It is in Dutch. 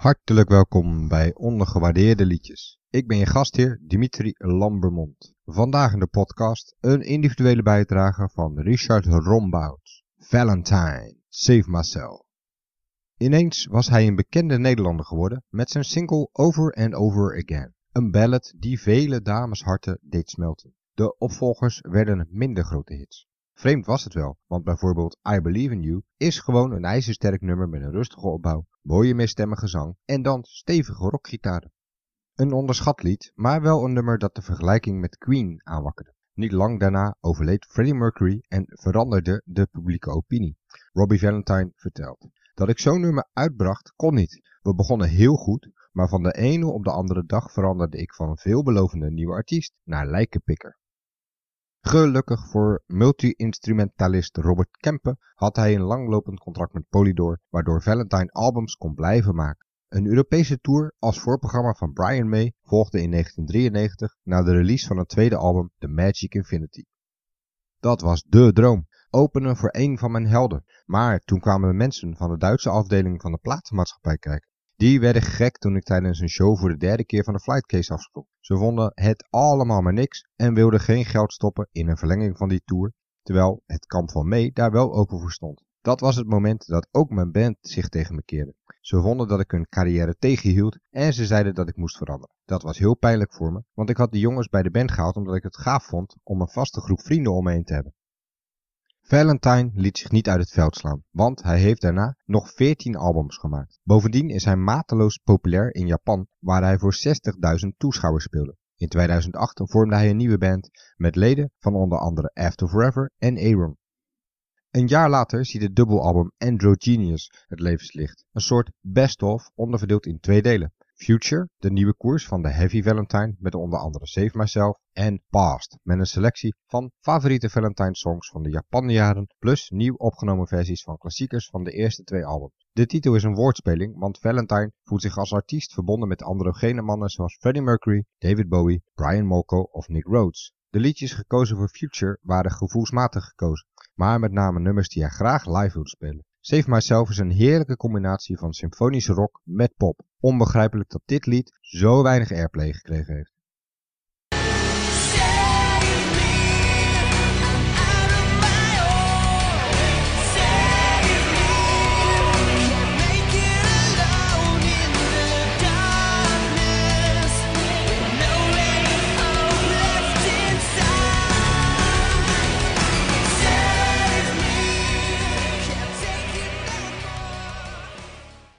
Hartelijk welkom bij Ondergewaardeerde Liedjes. Ik ben je gastheer Dimitri Lambermond. Vandaag in de podcast een individuele bijdrage van Richard Rombout. Valentine, Save Myself. Ineens was hij een bekende Nederlander geworden met zijn single Over and Over Again. Een ballad die vele damesharten deed smelten. De opvolgers werden minder grote hits. Vreemd was het wel, want bijvoorbeeld I Believe in You is gewoon een ijzersterk nummer met een rustige opbouw, mooie meestemmige zang en dan stevige rockgitaren. Een onderschat lied, maar wel een nummer dat de vergelijking met Queen aanwakkerde. Niet lang daarna overleed Freddie Mercury en veranderde de publieke opinie. Robbie Valentine vertelt. Dat ik zo'n nummer uitbracht kon niet. We begonnen heel goed, maar van de ene op de andere dag veranderde ik van een veelbelovende nieuwe artiest naar lijkenpikker. Gelukkig voor multi-instrumentalist Robert Kempe had hij een langlopend contract met Polydor, waardoor Valentine albums kon blijven maken. Een Europese tour als voorprogramma van Brian May volgde in 1993 na de release van het tweede album The Magic Infinity. Dat was dé droom, openen voor een van mijn helden. Maar toen kwamen de mensen van de Duitse afdeling van de platenmaatschappij kijken. Die werden gek toen ik tijdens een show voor de derde keer van de flightcase afsprong. Ze vonden het allemaal maar niks en wilden geen geld stoppen in een verlenging van die tour, terwijl het kamp van mee daar wel open voor stond. Dat was het moment dat ook mijn band zich tegen me keerde. Ze vonden dat ik hun carrière tegenhield en ze zeiden dat ik moest veranderen. Dat was heel pijnlijk voor me, want ik had de jongens bij de band gehaald omdat ik het gaaf vond om een vaste groep vrienden om me heen te hebben. Valentine liet zich niet uit het veld slaan, want hij heeft daarna nog 14 albums gemaakt. Bovendien is hij mateloos populair in Japan, waar hij voor 60.000 toeschouwers speelde. In 2008 vormde hij een nieuwe band met leden van onder andere After Forever en Aaron. Een jaar later ziet het dubbelalbum Androgenius het levenslicht, een soort best-of onderverdeeld in twee delen. Future, de nieuwe koers van de Heavy Valentine met onder andere Save Myself en Past met een selectie van favoriete Valentine songs van de Japanjaren plus nieuw opgenomen versies van klassiekers van de eerste twee albums. De titel is een woordspeling, want Valentine voelt zich als artiest verbonden met androgene mannen zoals Freddie Mercury, David Bowie, Brian Molko of Nick Rhodes. De liedjes gekozen voor Future waren gevoelsmatig gekozen, maar met name nummers die hij graag live wilde spelen. Save Myself is een heerlijke combinatie van symfonische rock met pop. Onbegrijpelijk dat dit lied zo weinig airplay gekregen heeft.